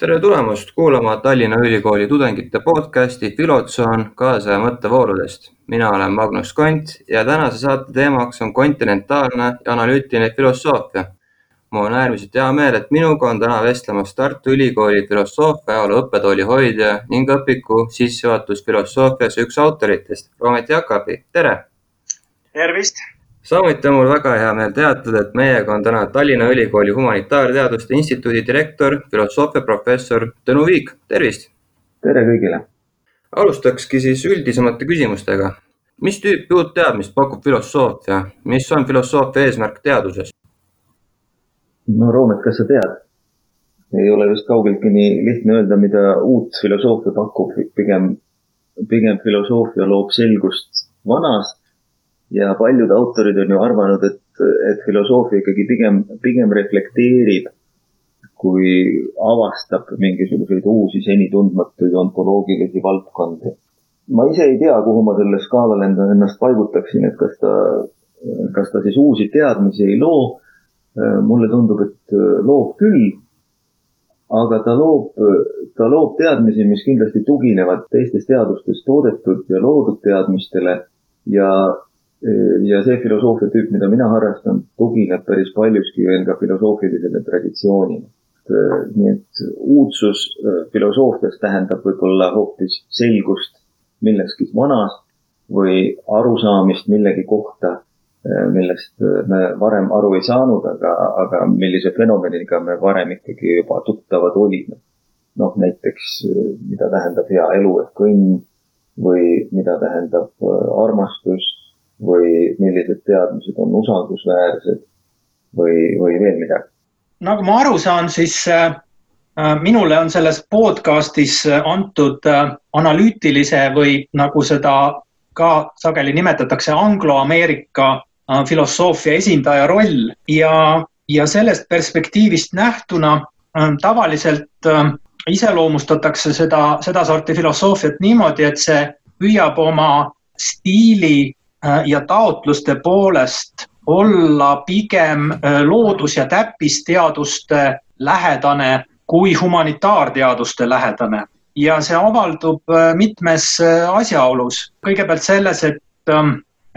tere tulemast kuulama Tallinna Ülikooli tudengite podcasti Filotsoon kaasaja mõttevoorudest. mina olen Magnus Kont ja tänase saate teemaks on kontinentaalne ja analüütiline filosoofia. mul on äärmiselt hea meel, et minuga on täna vestlemas Tartu Ülikooli filosoofia ajaloo õppetooli hoidja ning õpiku sissejuhatus filosoofiasse üks autoritest, Roomet Jakabi, tere! tervist! Samuti on mul väga hea meel teatada, et meiega on täna Tallinna Ülikooli Humanitaarteaduste Instituudi direktor, filosoofiaprofessor Tõnu Viik, tervist! tere kõigile! alustakski siis üldisemate küsimustega. mis tüüpi uut teadmist pakub filosoofia, mis on filosoofia eesmärk teaduses? no Roomet, kas sa tead? ei ole just kaugeltki nii lihtne öelda, mida uut filosoofia pakub, pigem, pigem filosoofia loob selgust vanas ja paljud autorid on ju arvanud, et, et filosoofia ikkagi pigem, pigem reflekteerib, kui avastab mingisuguseid uusi seni tundmatuid ontoloogilisi valdkondi. ma ise ei tea, kuhu ma sellel skaalal enda, ennast paigutaksin, et kas ta, kas ta siis uusi teadmisi ei loo. mulle tundub, et loob küll. aga ta loob, ta loob teadmisi, mis kindlasti tuginevad teistes teadustes toodetud ja loodud teadmistele ja ja see filosoofia tüüp, mida mina harrastan, tugineb päris paljuski ka filosoofilisele traditsioonile. nii et uudsus filosoofias tähendab võib-olla hoopis selgust milleski vanas või arusaamist millegi kohta, millest me varem aru ei saanud, aga, aga millise fenomeniga me varem ikkagi juba tuttavad olime. noh, näiteks mida tähendab hea elu ehk õnn või mida tähendab armastus või millised teadmised on usaldusväärsed või, või veel midagi? nagu ma aru saan, siis äh, minule on selles podcastis antud äh, analüütilise või nagu seda ka sageli nimetatakse angloameerika äh, filosoofia esindaja roll ja, ja sellest perspektiivist nähtuna äh, tavaliselt äh, iseloomustatakse seda, sedasorti filosoofiat niimoodi, et see püüab oma stiili Äh, ja taotluste poolest olla pigem äh, loodus- ja täppisteaduste lähedane kui humanitaarteaduste lähedane ja see avaldub äh, mitmes asjaolus. kõigepealt selles, et ähm,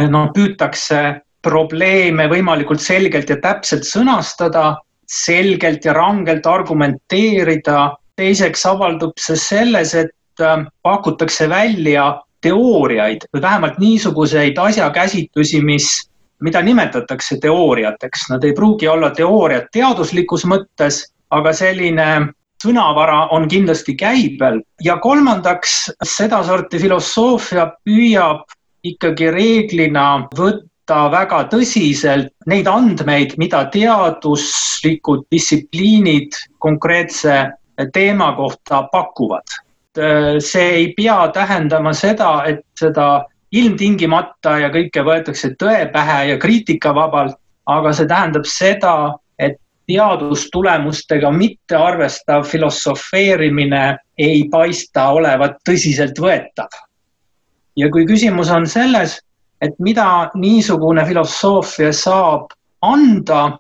noh, püütakse probleeme võimalikult selgelt ja täpselt sõnastada, selgelt ja rangelt argumenteerida. teiseks avaldub see selles, et pakutakse välja teooriaid või vähemalt niisuguseid asjakäsitlusi, mis, mida nimetatakse teooriateks. Nad ei pruugi olla teooriad teaduslikus mõttes, aga selline sõnavara on kindlasti käibel ja kolmandaks, sedasorti filosoofia püüab ikkagi reeglina võtta väga tõsiselt neid andmeid, mida teaduslikud distsipliinid konkreetse teema kohta pakuvad see ei pea tähendama seda, et seda ilmtingimata ja kõike võetakse tõe pähe ja kriitikavabalt, aga see tähendab seda, et teadustulemustega mittearvestav filosofeerimine ei paista olevat tõsiseltvõetav. ja kui küsimus on selles, et mida niisugune filosoofia saab anda,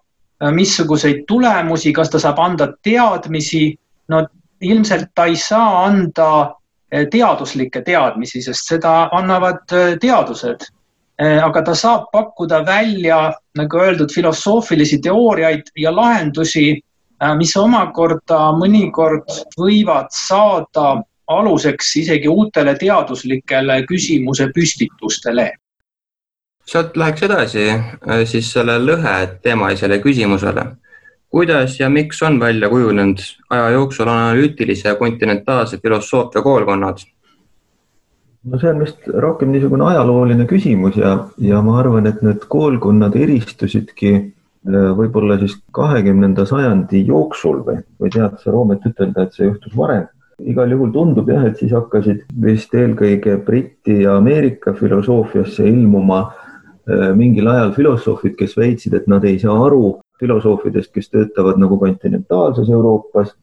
missuguseid tulemusi, kas ta saab anda teadmisi, no ilmselt ta ei saa anda eh, teaduslikke teadmisi, sest seda annavad eh, teadused. Eh, aga ta saab pakkuda välja, nagu öeldud, filosoofilisi teooriaid ja lahendusi, mis omakorda mõnikord võivad saada aluseks isegi uutele teaduslikele küsimuse püstitustele. sealt läheks edasi siis selle lõhe teemalisele küsimusele kuidas ja miks on välja kujunenud aja jooksul analüütilise ja kontinentaalse filosoofia koolkonnad? no see on vist rohkem niisugune ajalooline küsimus ja, ja ma arvan, et need koolkonnad eristusidki äh, võib-olla siis kahekümnenda sajandi jooksul või, või tead sa, Roomet, ütelda, et see juhtus varem? igal juhul tundub jah, et siis hakkasid vist eelkõige Briti ja Ameerika filosoofiasse ilmuma äh, mingil ajal filosoofid, kes väitsid, et nad ei saa aru filosoofidest, kes töötavad nagu kontinentaalses Euroopas.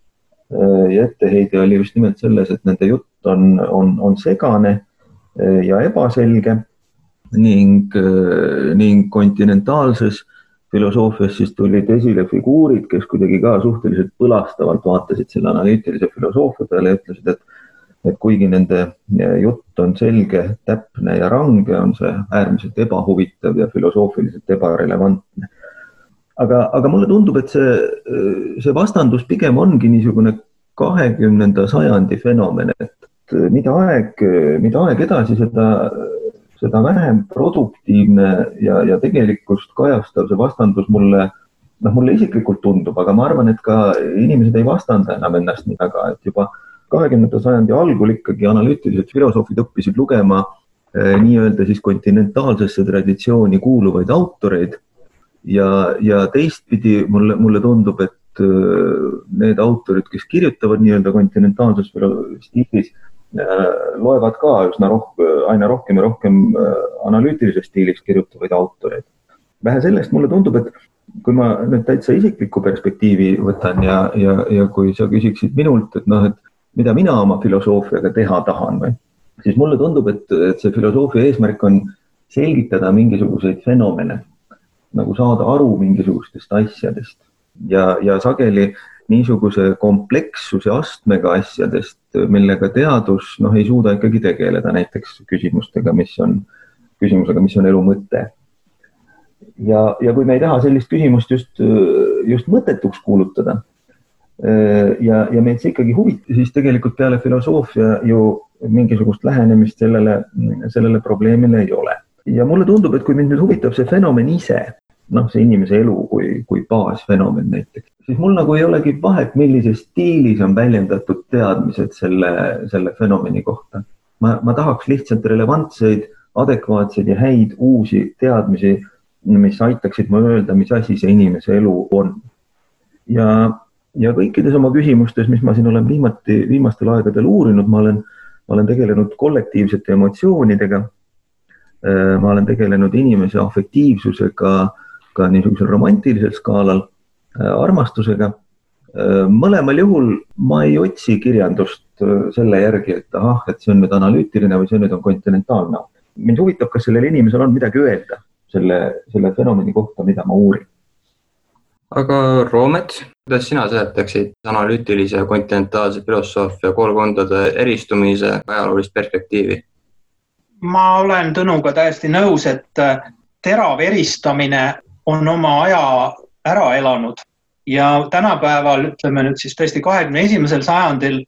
Äh, ja etteheide oli just nimelt selles, et nende jutt on, on, on segane äh, ja ebaselge ning, äh, ning kontinentaalses filosoofias siis tulid esile figuurid, kes kuidagi ka suhteliselt põlastavalt vaatasid selle analüütilise filosoofia peale ja ütlesid, et et kuigi nende jutt on selge, täpne ja range, on see äärmiselt ebahuvitav ja filosoofiliselt ebarelevantne. Aga, aga mulle tundub, et see, see vastandus pigem ongi niisugune kahekümnenda sajandi fenomen, et mida aeg, mida aeg edasi, seda seda vähem produktiivne ja, ja tegelikkust kajastav see vastandus mulle, noh, mulle isiklikult tundub, aga ma arvan, et ka inimesed ei vastanda enam ennast nii väga, et juba kahekümnenda sajandi algul ikkagi analüütilised filosoofid õppisid lugema eh, nii-öelda siis kontinentaalsesse traditsiooni kuuluvaid autoreid ja, ja teistpidi mulle, mulle tundub, et eh, need autorid, kes kirjutavad nii-öelda kontinentaalses stiilis Äh, loevad ka üsna roh-, aina rohkem ja rohkem äh, analüütilises stiilis kirjutavaid autoreid. vähe sellest, mulle tundub, et kui ma nüüd täitsa isiklikku perspektiivi võtan ja, ja, ja kui sa küsiksid minult, et noh, et mida mina oma filosoofiaga teha tahan või, siis mulle tundub, et, et see filosoofia eesmärk on selgitada mingisuguseid fenomene, nagu saada aru mingisugustest asjadest ja, ja sageli niisuguse komplekssuse astmega asjadest, millega teadus noh, ei suuda ikkagi tegeleda, näiteks küsimustega, mis on, küsimusega, mis on elu mõte. ja, ja kui me ei taha sellist küsimust just, just mõttetuks kuulutada ja, ja meid see ikkagi huvitab, siis tegelikult peale filosoofia ju mingisugust lähenemist sellele, sellele probleemile ei ole. ja mulle tundub, et kui mind nüüd huvitab see fenomen ise, noh, see inimese elu kui, kui baasfenomen näiteks, siis mul nagu ei olegi vahet, millises stiilis on väljendatud teadmised selle, selle fenomeni kohta. ma, ma tahaks lihtsalt relevantseid, adekvaatseid ja häid uusi teadmisi, mis aitaksid mul öelda, mis asi see inimese elu on. ja, ja kõikides oma küsimustes, mis ma siin olen viimati, viimastel aegadel uurinud, ma olen, ma olen tegelenud kollektiivsete emotsioonidega. ma olen tegelenud inimese afektiivsusega ka niisugusel romantilisel skaalal Äh, armastusega. Äh, mõlemal juhul ma ei otsi kirjandust äh, selle järgi, et ahah, et see on nüüd analüütiline või see nüüd on kontinentaalne. mind huvitab, kas sellel inimesel on midagi öelda selle, selle fenomeni kohta, mida ma uurin. aga Roomet, kuidas sina seletaksid analüütilise ja kontinentaalse filosoofia koolkondade eristumise ajaloolist perspektiivi? ma olen Tõnuga täiesti nõus, et terav eristamine on oma aja ära elanud ja tänapäeval, ütleme nüüd siis tõesti kahekümne esimesel sajandil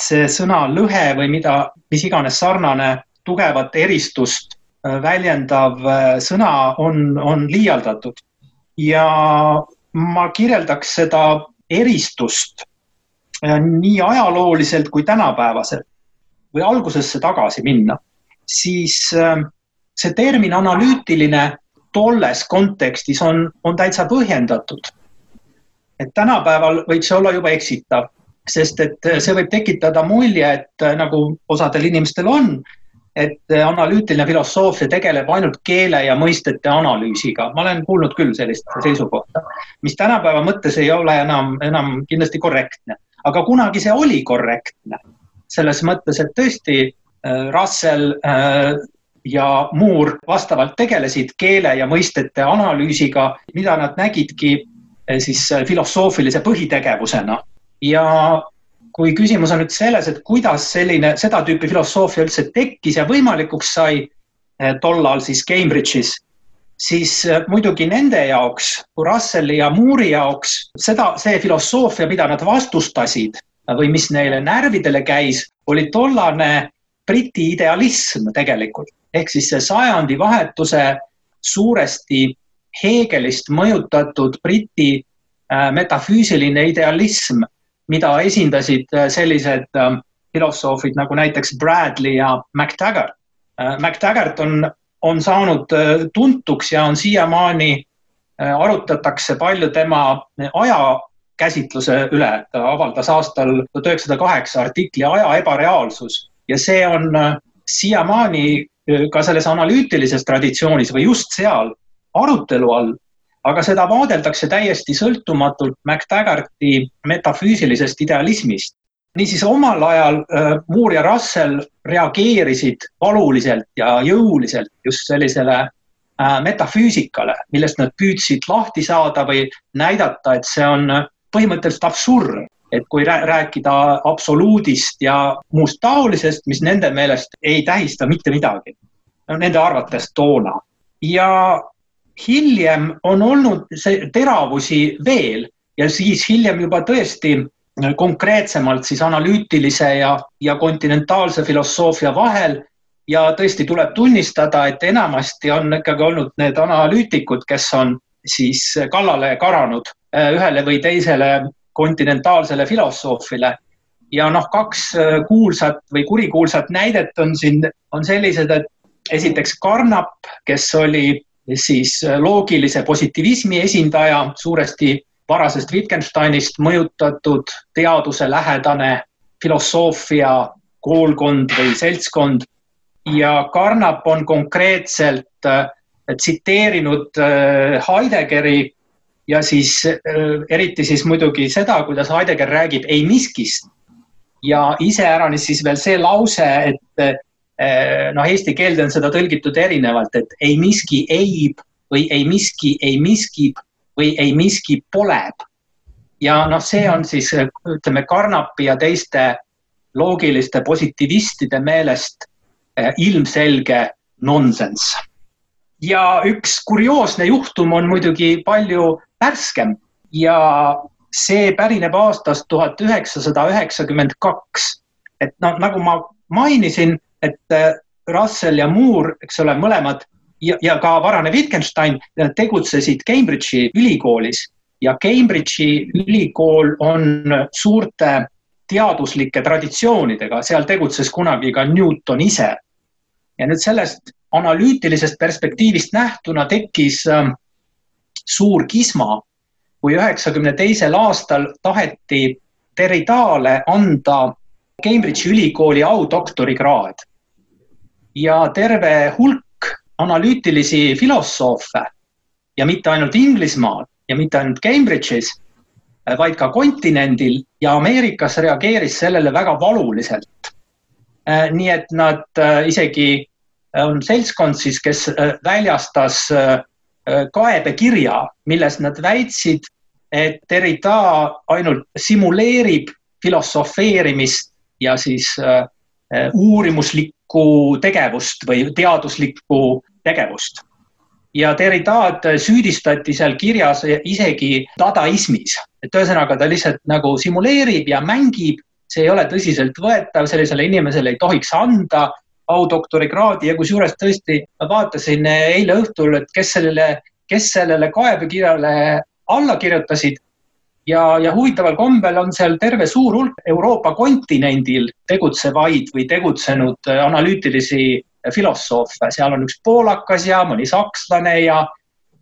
see sõna lõhe või mida, mis iganes sarnane tugevat eristust äh, väljendav äh, sõna on, on liialdatud. ja ma kirjeldaks seda eristust äh, nii ajalooliselt kui tänapäevaselt või algusesse tagasi minna, siis see termin analüütiline tolles kontekstis on, on täitsa põhjendatud. et tänapäeval võib see olla juba eksitav, sest et see võib tekitada mulje, et nagu osadel inimestel on, et analüütiline filosoofia tegeleb ainult keele ja mõistete analüüsiga. ma olen kuulnud küll sellist seisukohta, mis tänapäeva mõttes ei ole enam, enam kindlasti korrektne, aga kunagi see oli korrektne. selles mõttes, et tõesti Russell ja Moore vastavalt tegelesid keele ja mõistete analüüsiga, mida nad nägidki eh, siis eh, filosoofilise põhitegevusena. ja kui küsimus on nüüd selles, et kuidas selline, seda tüüpi filosoofia üldse tekkis ja võimalikuks sai eh, tollal siis Cambridge'is, siis muidugi nende jaoks, Russelli ja Moore'i jaoks seda, see filosoofia, mida nad vastustasid või mis neile närvidele käis, oli tollane Briti idealism tegelikult ehk siis see sajandivahetuse suuresti Hegelist mõjutatud Briti äh, metafüüsiline idealism, mida esindasid äh, sellised äh, filosoofid nagu näiteks Bradley ja MacTaggart. MacTaggart on, on saanud tuntuks ja on siiamaani, arutatakse palju tema ajakäsitluse üle. ta avaldas aastal tuhat üheksasada kaheksa artikli Aja ebareaalsus ja see on siiamaani ka selles analüütilises traditsioonis või just seal arutelu all, aga seda vaadeldakse täiesti sõltumatult MacTaggarti metafüüsilisest idealismist. niisiis omal ajal äh, Moore ja Russell reageerisid valuliselt ja jõuliselt just sellisele metafüüsikale, millest nad püüdsid lahti saada või näidata, et see on põhimõtteliselt absurd, et kui rääkida absoluudist ja muust taolisest, mis nende meelest ei tähista mitte midagi. nende arvates toona ja hiljem on olnud see teravusi veel ja siis hiljem juba tõesti konkreetsemalt siis analüütilise ja, ja kontinentaalse filosoofia vahel ja tõesti tuleb tunnistada, et enamasti on ikkagi olnud need analüütikud, kes on siis kallale karanud ühele või teisele kontinentaalsele filosoofile. ja noh, kaks äh, kuulsat või kurikuulsat näidet on siin, on sellised, et esiteks Carnap, kes oli siis äh, loogilise positiivismi esindaja, suuresti varasest Wittgensteinist mõjutatud teaduselähedane filosoofia koolkond või seltskond. ja Carnap on konkreetselt äh, tsiteerinud Heideggeri ja siis äh, eriti siis muidugi seda, kuidas Heidegger räägib ei miskist ja iseäranis siis veel see lause, et äh, noh, eesti keelde on seda tõlgitud erinevalt, et ei miski eib või ei miski ei miskib või ei miski poleb. ja noh, see on siis ütleme Carnapi ja teiste loogiliste positivistide meelest äh, ilmselge nonsenss. Ja üks kurioosne juhtum on muidugi palju värskem ja see pärineb aastast tuhat üheksasada üheksakümmend kaks. et noh, nagu ma mainisin, et äh, Russell ja Moore, eks ole, mõlemad ja, ja ka varane Wittgenstein tegutsesid Cambridge'i ülikoolis ja Cambridge'i ülikool on suurte teaduslike traditsioonidega, seal tegutses kunagi ka Newton ise. ja nüüd sellest analüütilisest perspektiivist nähtuna tekkis äh, suur kisma, kui üheksakümne teisel aastal taheti Derridale anda Cambridge'i ülikooli audoktorikraad. ja terve hulk analüütilisi filosoofe ja mitte ainult Inglismaal ja mitte ainult Cambridge'is, vaid ka kontinendil ja Ameerikas reageeris sellele väga valuliselt. nii et nad äh, isegi on seltskond siis, kes äh, väljastas äh, Äh, kaebekirja, milles nad väitsid, et Derrida ainult simuleerib filosofeerimist ja siis uurimuslikku tegevust või teaduslikku tegevust. ja Derridaad süüdistati seal kirjas isegi dadaismis, et ühesõnaga ta lihtsalt nagu simuleerib ja mängib, see ei ole tõsiseltvõetav, sellisele inimesele ei tohiks anda audoktorikraadi ja kusjuures tõesti ma vaatasin eile õhtul, et kes sellele, kes sellele kaebekirjale alla kirjutasid. ja, ja huvitaval kombel on seal terve suur hulk Euroopa kontinendil tegutsevaid või tegutsenud analüütilisi filosoofe, seal on üks poolakas ja mõni sakslane ja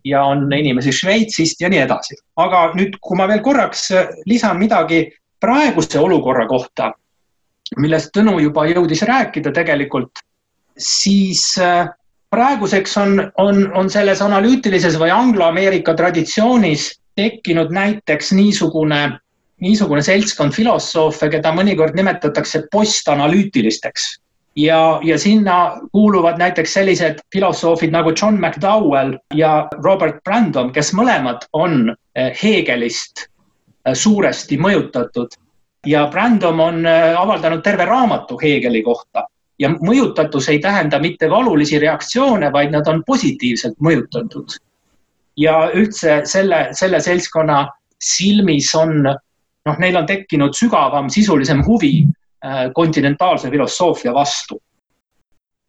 ja on inimesi Šveitsist ja nii edasi. aga nüüd, kui ma veel korraks lisan midagi praeguse olukorra kohta, millest Tõnu juba jõudis rääkida tegelikult, siis äh, praeguseks on, on, on selles analüütilises või angloameerika traditsioonis tekkinud näiteks niisugune, niisugune seltskond filosoofe, keda mõnikord nimetatakse postanalüütilisteks. ja, ja sinna kuuluvad näiteks sellised filosoofid nagu John McDowell ja Robert Brandom, kes mõlemad on äh, Hegelist äh, suuresti mõjutatud ja Brandom on äh, avaldanud terve raamatu Hegeli kohta ja mõjutatus ei tähenda mitte valulisi reaktsioone, vaid nad on positiivselt mõjutatud. ja üldse selle, selle seltskonna silmis on, noh, neil on tekkinud sügavam, sisulisem huvi äh, kontinentaalse filosoofia vastu.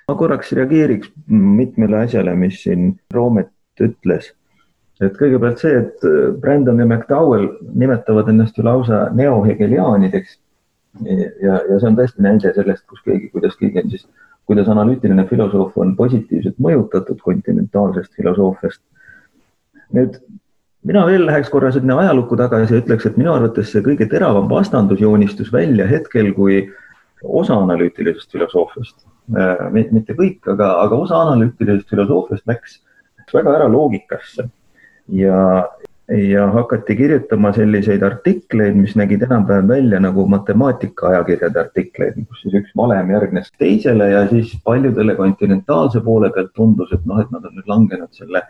ma korraks reageeriks mitmele asjale, mis siin Roomet ütles et kõigepealt see, et äh, Brandon ja McDowell nimetavad ennast ju lausa neohegeliaanideks. ja, ja see on tõesti näide sellest, kus keegi, kuidas keegi on siis, kuidas analüütiline filosoof on positiivselt mõjutatud kontinentaalsest filosoofiast. nüüd mina veel läheks korra sinna ajalukku tagasi ja ütleks, et minu arvates see kõige teravam vastandus joonistus välja hetkel, kui osa analüütilisest filosoofiast, äh, mitte kõik, aga, aga osa analüütilisest filosoofiast läks, läks väga ära loogikasse ja ja hakati kirjutama selliseid artikleid, mis nägid enam-vähem välja nagu matemaatikaajakirjade artikleid, kus siis üks valem järgnes teisele ja siis paljudele kontinentaalse poole pealt tundus, et noh, et nad on nüüd langenud selle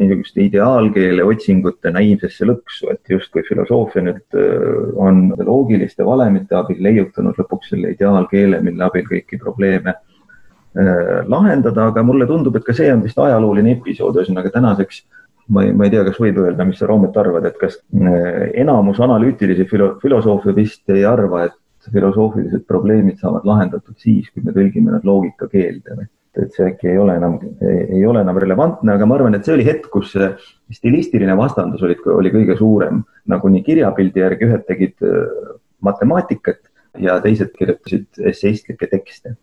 niisuguste ideaalkeele otsingute naiivsesse lõksu, et justkui filosoofia nüüd äh, on loogiliste valemite abil leiutanud lõpuks selle ideaalkeele, mille abil kõiki probleeme äh, lahendada, aga mulle tundub, et ka see on vist ajalooline episood, ühesõnaga tänaseks ma ei, ma ei tea, kas võib öelda, mis sa, Roomet, arvad, et kas äh, enamus analüütilisi filo, filosoofe vist ei arva, et filosoofilised probleemid saavad lahendatud siis, kui me tõlgime nad loogikakeelde või? et see äkki ei ole enam, ei ole enam relevantne, aga ma arvan, et see oli hetk, kus see stilistiline vastandus oli, oli kõige suurem. nagu nii kirjapildi järgi ühed tegid äh, matemaatikat ja teised kirjutasid esseistlikke tekste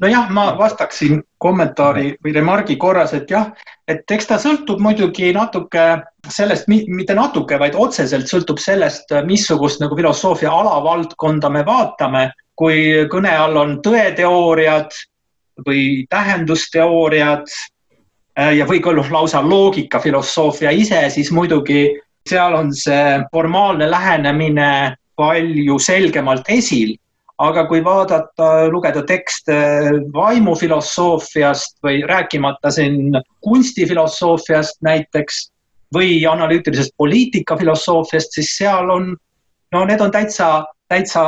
nojah, ma vastaksin kommentaari või remargi korras, et jah, et eks ta sõltub muidugi natuke sellest, mitte natuke, vaid otseselt sõltub sellest, missugust nagu filosoofia alavaldkonda me vaatame. kui kõne all on tõeteooriad või tähendusteooriad äh, ja või ka lausa loogikafilosoofia ise, siis muidugi seal on see formaalne lähenemine palju selgemalt esil aga kui vaadata, lugeda tekste vaimufilosoofiast või rääkimata siin kunstifilosoofiast näiteks või analüütilisest poliitikafilosoofiast, siis seal on, no need on täitsa, täitsa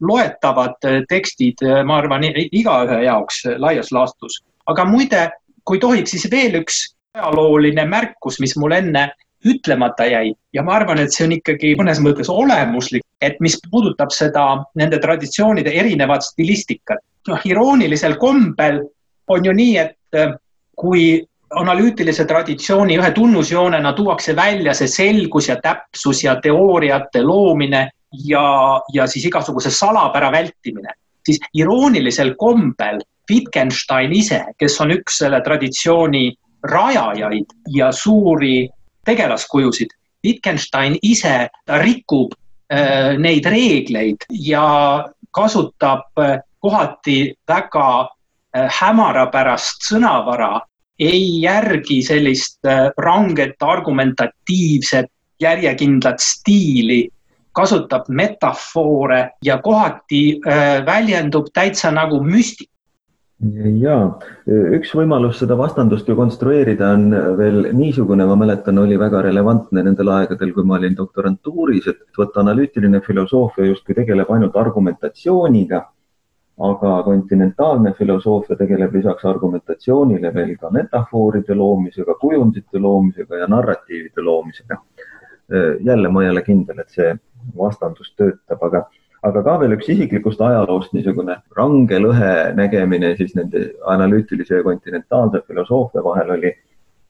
loetavad tekstid, ma arvan, igaühe jaoks laias laastus. aga muide, kui tohib, siis veel üks ajalooline märkus, mis mul enne ütlemata jäi ja ma arvan, et see on ikkagi mõnes mõttes olemuslik, et mis puudutab seda, nende traditsioonide erinevat stilistikat. noh, iroonilisel kombel on ju nii, et äh, kui analüütilise traditsiooni ühe tunnusjoonena tuuakse välja see selgus ja täpsus ja teooriate loomine ja, ja siis igasuguse salapära vältimine, siis iroonilisel kombel Wittgenstein ise, kes on üks selle traditsiooni rajajaid ja suuri tegelaskujusid. Wittgenstein ise, ta rikub neid reegleid ja kasutab äh, kohati väga äh, hämarapärast sõnavara, ei järgi sellist äh, ranget argumentatiivset järjekindlat stiili, kasutab metafoore ja kohati äh, väljendub täitsa nagu müstika ja üks võimalus seda vastandust ju konstrueerida on veel niisugune, ma mäletan, oli väga relevantne nendel aegadel, kui ma olin doktorantuuris, et võtta analüütiline filosoofia justkui tegeleb ainult argumentatsiooniga, aga kontinentaalne filosoofia tegeleb lisaks argumentatsioonile veel ka metafooride loomisega, kujundite loomisega ja narratiivide loomisega. jälle ma ei ole kindel, et see vastandus töötab, aga aga ka veel üks isiklikust ajaloost niisugune range lõhe nägemine siis nende analüütilise ja kontinentaalse filosoofia vahel oli,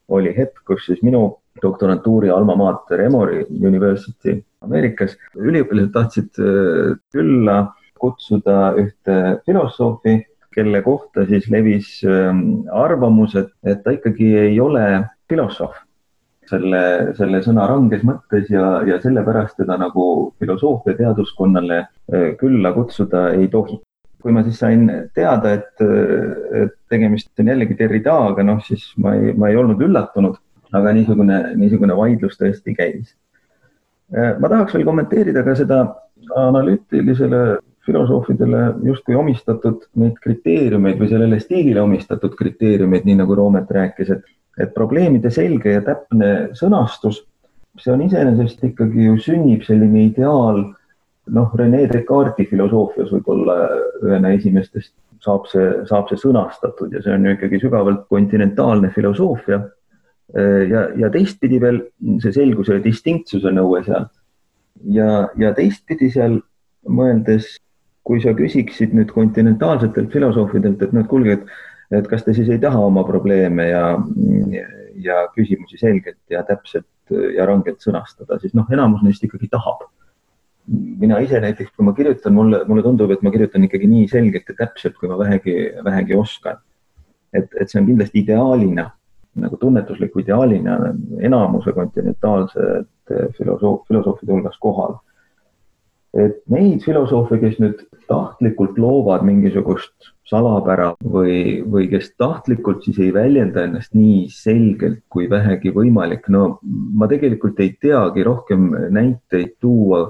oli hetk, kus siis minu doktorantuuri alma mater Emory University Ameerikas üliõpilased tahtsid äh, külla kutsuda ühte filosoofi, kelle kohta siis levis ähm, arvamus, et, et ta ikkagi ei ole filosoof selle, selle sõna ranges mõttes ja, ja sellepärast teda nagu filosoofia teaduskonnale äh, külla kutsuda ei tohi. kui ma siis sain teada, et, et tegemist on jällegi Derridaga, noh siis ma ei, ma ei olnud üllatunud, aga niisugune, niisugune vaidlus tõesti käis. Äh, ma tahaks veel kommenteerida ka seda analüütilisele filosoofidele justkui omistatud neid kriteeriumeid või sellele stiilile omistatud kriteeriumeid, nii nagu Roomet rääkis, et et probleemide selge ja täpne sõnastus, see on iseenesest ikkagi ju sünnib selline ideaal, noh, Rene Descartesi filosoofias võib-olla ühena esimestest saab see, saab see sõnastatud ja see on ju ikkagi sügavalt kontinentaalne filosoofia. ja, ja teistpidi veel see selguse ja distinktsuse nõue seal. ja, ja teistpidi seal mõeldes, kui sa küsiksid nüüd kontinentaalsetelt filosoofidelt, et et kuulge, et et kas te siis ei taha oma probleeme ja, ja küsimusi selgelt ja täpselt ja rangelt sõnastada, siis noh, enamus neist ikkagi tahab. mina ise näiteks, kui ma kirjutan, mulle, mulle tundub, et ma kirjutan ikkagi nii selgelt ja täpselt, kui ma vähegi, vähegi oskan. et, et see on kindlasti ideaalina, nagu tunnetusliku ideaalina enamuse kontinentaalsete filosoof, filosoofide hulgas kohal et neid filosoofe, kes nüüd tahtlikult loovad mingisugust salapära või, või kes tahtlikult siis ei väljenda ennast nii selgelt kui vähegi võimalik. no ma tegelikult ei teagi rohkem näiteid tuua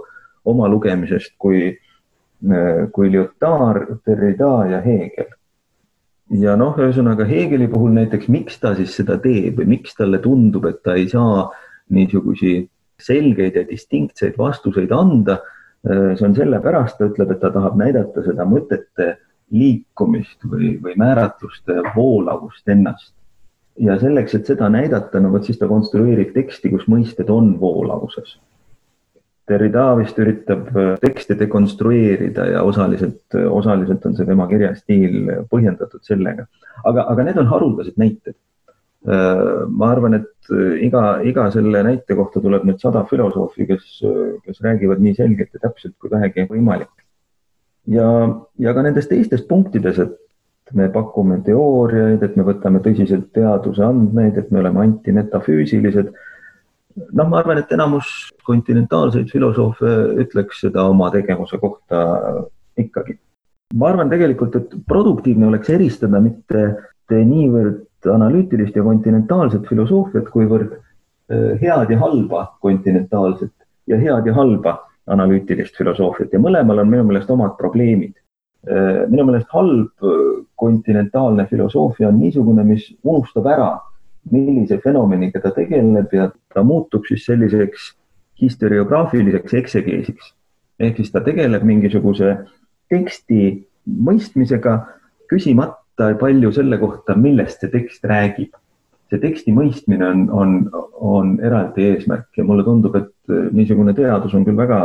oma lugemisest kui, kui Lyotard, Derrida ja Hegel. ja noh, ühesõnaga Hegeli puhul näiteks, miks ta siis seda teeb või miks talle tundub, et ta ei saa niisuguseid selgeid ja distinktseid vastuseid anda. See on sellepärast, ta ütleb, et ta tahab näidata seda mõtete liikumist või, või määratluste voolavust ennast. ja selleks, et seda näidata, no vot siis ta konstrueerib teksti, kus mõisted on voolavuses. Derrida vist üritab äh, tekste dekonstrueerida ja osaliselt, osaliselt on see tema kirjastiil põhjendatud sellega. aga, aga need on haruldased näited. Äh, ma arvan, et äh, iga, iga selle näite kohta tuleb nüüd sada filosoofi, kes, kes räägivad nii selgelt ja täpselt kui vähegi võimalik ja, ja ka nendes teistes punktides, et me pakume teooriaid, et me võtame tõsiselt teaduse andmeid, et me oleme antimetafüüsilised. noh, ma arvan, et enamus kontinentaalseid filosoofe ütleks seda oma tegevuse kohta ikkagi. ma arvan tegelikult, et produktiivne oleks eristada mitte niivõrd analüütilist ja kontinentaalset filosoofiat, kuivõrd head ja halba kontinentaalset ja head ja halba analüütilist filosoofiat ja mõlemal on minu meelest omad probleemid. Minu meelest halb kontinentaalne filosoofia on niisugune, mis unustab ära, millise fenomeniga ta tegeleb ja ta muutub siis selliseks historiograafiliseks eksegeesiks. ehk siis ta tegeleb mingisuguse teksti mõistmisega, küsimata palju selle kohta, millest see tekst räägib see teksti mõistmine on, on, on eraldi eesmärk ja mulle tundub, et niisugune teadus on küll väga,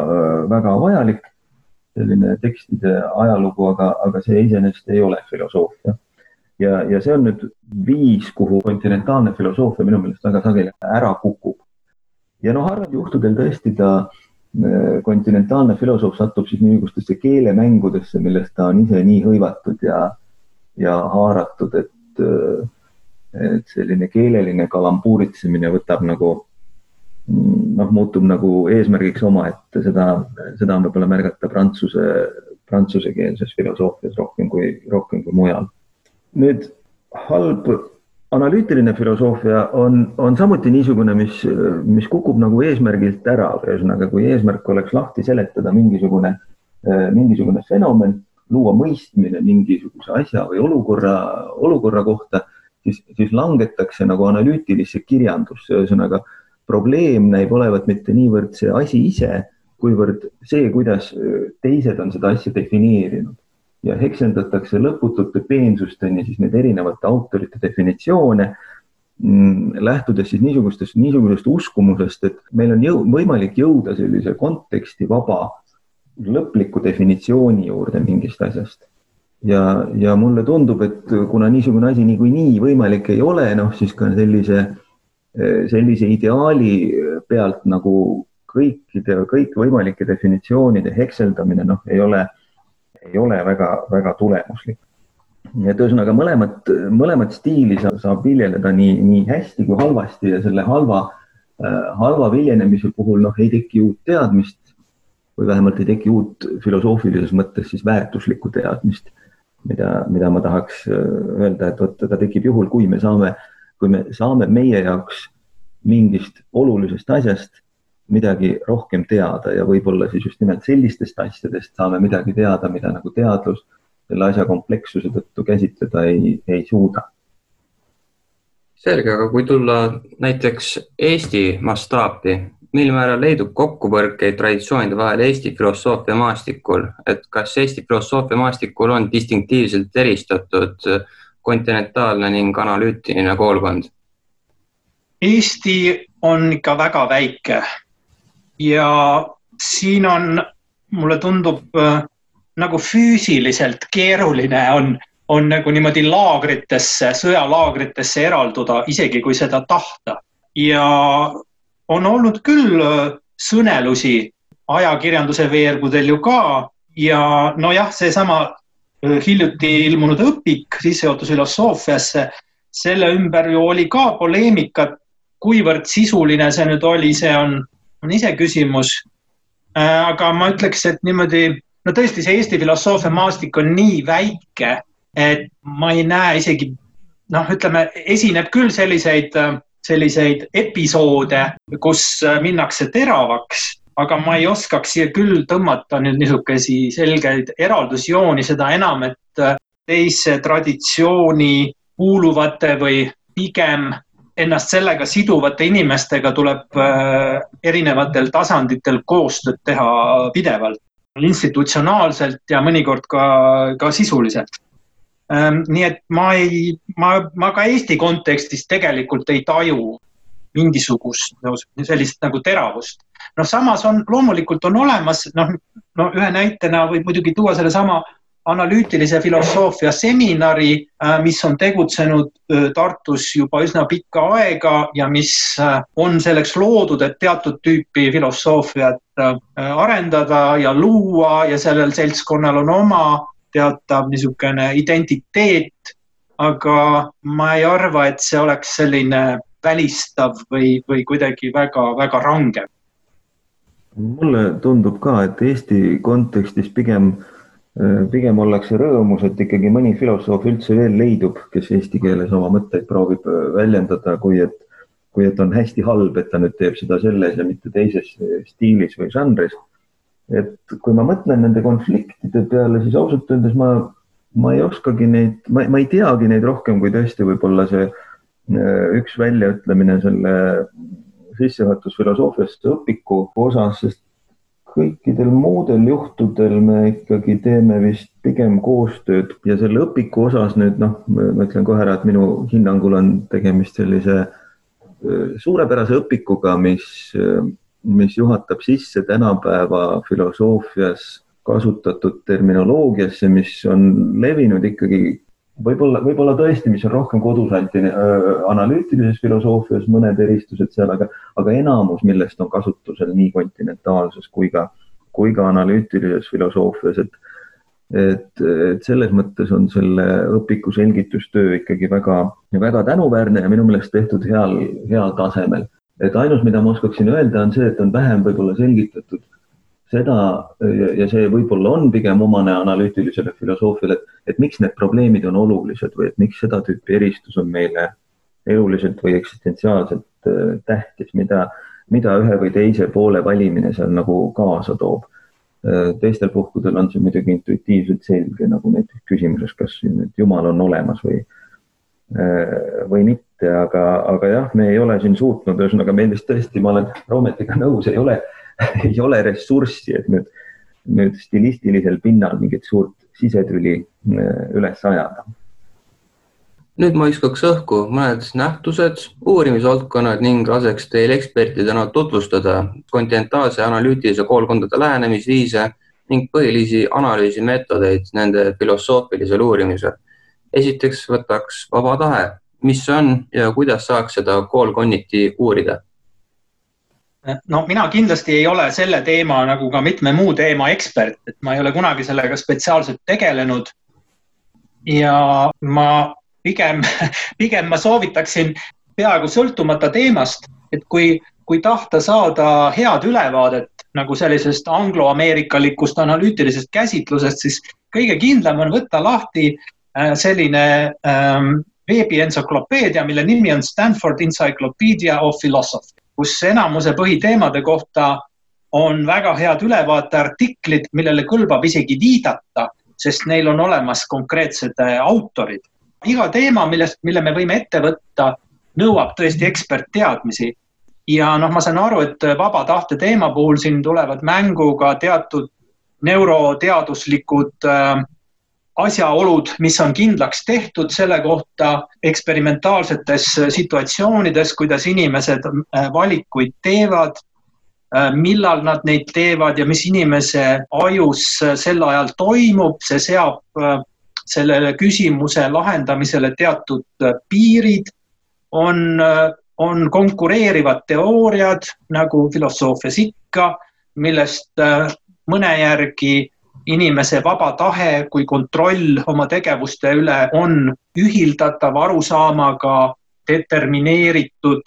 väga vajalik, selline tekstide ajalugu, aga, aga see iseenesest ei ole filosoofia. ja, ja see on nüüd viis, kuhu kontinentaalne filosoofia minu meelest väga sageli ära kukub. ja noh, harval juhtudel tõesti ta kontinentaalne filosoof satub siis niisugustesse keelemängudesse, millest ta on ise nii hõivatud ja, ja haaratud, et et selline keeleline kalambuuritsemine võtab nagu noh, muutub nagu eesmärgiks omaette, seda, seda on võib-olla märgata prantsuse, prantsusekeelses filosoofias rohkem kui, rohkem kui mujal. nüüd halb analüütiline filosoofia on, on samuti niisugune, mis, mis kukub nagu eesmärgilt ära, ühesõnaga, kui eesmärk oleks lahti seletada mingisugune, mingisugune fenomen, luua mõistmine mingisuguse asja või olukorra, olukorra kohta siis, siis langetakse nagu analüütilisse kirjandusse, ühesõnaga probleem näib olevat mitte niivõrd see asi ise, kuivõrd see, kuidas teised on seda asja defineerinud. Ja heksendatakse lõputute peensusteni siis need erinevate autorite definitsioone mm, lähtudes siis niisugustest, niisugusest uskumusest, et meil on jõu, võimalik jõuda sellise konteksti vaba lõpliku definitsiooni juurde mingist asjast ja, ja mulle tundub, et kuna niisugune asi niikuinii võimalik ei ole, noh siis ka sellise, sellise ideaali pealt nagu kõikide, kõikvõimalike definitsioonide hekseldamine, noh, ei ole, ei ole väga-väga tulemuslik. et ühesõnaga mõlemat, mõlemat stiili saab, saab viljeleda nii, nii hästi kui halvasti ja selle halva, halva viljenemise puhul noh, ei teki uut teadmist või vähemalt ei teki uut filosoofilises mõttes siis väärtuslikku teadmist mida, mida ma tahaks äh, öelda, et vot ta tekib juhul, kui me saame, kui me saame meie jaoks mingist olulisest asjast midagi rohkem teada ja võib-olla siis just nimelt sellistest asjadest saame midagi teada, mida nagu teadlus selle asja komplekssuse tõttu käsitleda ei, ei suuda. selge, aga kui tulla näiteks Eesti mastaapi, mil määral leidub kokkupõrkeid traditsioonide vahel Eesti filosoofia maastikul, et kas Eesti filosoofia maastikul on distinktiivselt eristatud kontinentaalne ning analüütiline koolkond? Eesti on ikka väga väike ja siin on, mulle tundub nagu füüsiliselt keeruline on, on nagu niimoodi laagritesse, sõjalaagritesse eralduda, isegi kui seda tahta ja on olnud küll äh, sõnelusi ajakirjanduse veergudel ju ka ja nojah, seesama äh, hiljuti ilmunud õpik sissejuhatus filosoofiasse, selle ümber ju oli ka poleemikat, kuivõrd sisuline see nüüd oli, see on, on iseküsimus. aga ma ütleks, et niimoodi, no tõesti, see Eesti filosoofia maastik on nii väike, et ma ei näe isegi noh, ütleme, esineb küll selliseid, selliseid episoode, kus minnakse teravaks, aga ma ei oskaks siia küll tõmmata nüüd niisuguseid selgeid eraldusjooni, seda enam, et teise traditsiooni kuuluvate või pigem ennast sellega siduvate inimestega tuleb äh, erinevatel tasanditel koostööd teha pidevalt, institutsionaalselt ja mõnikord ka, ka sisuliselt nii et ma ei, ma, ma ka Eesti kontekstis tegelikult ei taju mingisugust no, sellist nagu teravust. noh, samas on, loomulikult on olemas, noh, no ühe näitena võib muidugi tuua sellesama analüütilise filosoofia seminari, äh, mis on tegutsenud äh, Tartus juba üsna pikka aega ja mis äh, on selleks loodud, et teatud tüüpi filosoofiat arendada ja luua ja sellel seltskonnal on oma teatav niisugune identiteet, aga ma ei arva, et see oleks selline välistav või, või kuidagi väga-väga range. mulle tundub ka, et Eesti kontekstis pigem, pigem ollakse rõõmus, et ikkagi mõni filosoof üldse veel leidub, kes eesti keeles oma mõtteid proovib väljendada, kui et, kui et on hästi halb, et ta nüüd teeb seda selles ja mitte teises stiilis või žanris et kui ma mõtlen nende konfliktide peale, siis ausalt öeldes ma, ma ei oskagi neid, ma, ma ei teagi neid rohkem kui tõesti võib-olla see äh, üks väljaütlemine selle sissejuhatusfilosoofiasse õpiku osas, sest kõikidel muudel juhtudel me ikkagi teeme vist pigem koostööd ja selle õpiku osas nüüd noh, ma ütlen kohe ära, et minu hinnangul on tegemist sellise äh, suurepärase õpikuga, mis äh, mis juhatab sisse tänapäeva filosoofias kasutatud terminoloogiasse, mis on levinud ikkagi võib-olla, võib-olla tõesti, mis on rohkem kodusanti analüütilises filosoofias, mõned eristused seal, aga, aga enamus, millest on kasutusel nii kontinentaalses kui ka, kui ka analüütilises filosoofias, et et, et selles mõttes on selle õpiku selgitustöö ikkagi väga, väga tänuväärne ja minu meelest tehtud heal, heal tasemel et ainus, mida ma oskaksin öelda, on see, et on vähem võib-olla selgitatud seda ja see võib-olla on pigem omane analüütilisele filosoofiale, et, miks need probleemid on olulised või et miks seda tüüpi eristus on meile eluliselt või eksistentsiaalselt äh, tähtis, mida, mida ühe või teise poole valimine seal nagu kaasa toob. Äh, teistel puhkudel on see muidugi intuitiivselt selge, nagu näiteks küsimuses, kas nüüd Jumal on olemas või, äh, või mitte ette, aga, aga jah, me ei ole siin suutnud, ühesõnaga meil vist tõesti, ma olen Roometiga nõus, ei ole, ei ole ressurssi, et nüüd, nüüd stilistilisel pinnal mingit suurt sisetüli äh, üles ajada. nüüd ma viskaks õhku mõned nähtused, uurimisvaldkonnad ning laseks teil ekspertidena tutvustada kontinentaalse analüütilise koolkondade lähenemisviise ning põhilisi analüüsimeetodeid nende filosoofilisel uurimisel. esiteks võtaks vaba tahe mis see on ja kuidas saaks seda koolkonniti uurida? no mina kindlasti ei ole selle teema nagu ka mitme muu teema ekspert, et ma ei ole kunagi sellega spetsiaalselt tegelenud. ja ma pigem, pigem ma soovitaksin peaaegu sõltumata teemast, et kui, kui tahta saada head ülevaadet nagu sellisest angloameerikalikust analüütilisest käsitlusest, siis kõige kindlam on võtta lahti äh, selline ähm, veebientsüklopeedia, mille nimi on Stanford Encyclopedia of Philosophy, kus enamuse põhiteemade kohta on väga head ülevaateartiklid, millele kõlbab isegi viidata, sest neil on olemas konkreetsed äh, autorid. iga teema, millest, mille me võime ette võtta, nõuab tõesti ekspertteadmisi. ja noh, ma saan aru, et vaba tahte teema puhul siin tulevad mängu ka teatud neuroteaduslikud äh, asjaolud, mis on kindlaks tehtud selle kohta eksperimentaalsetes situatsioonides, kuidas inimesed äh, valikuid teevad, äh, millal nad neid teevad ja mis inimese ajus äh, sel ajal toimub, see seab sellele küsimuse lahendamisele teatud piirid. on, on konkureerivad teooriad nagu filosoofias ikka, millest mõne järgi inimese vaba tahe kui kontroll oma tegevuste üle on ühildatav arusaamaga determineeritud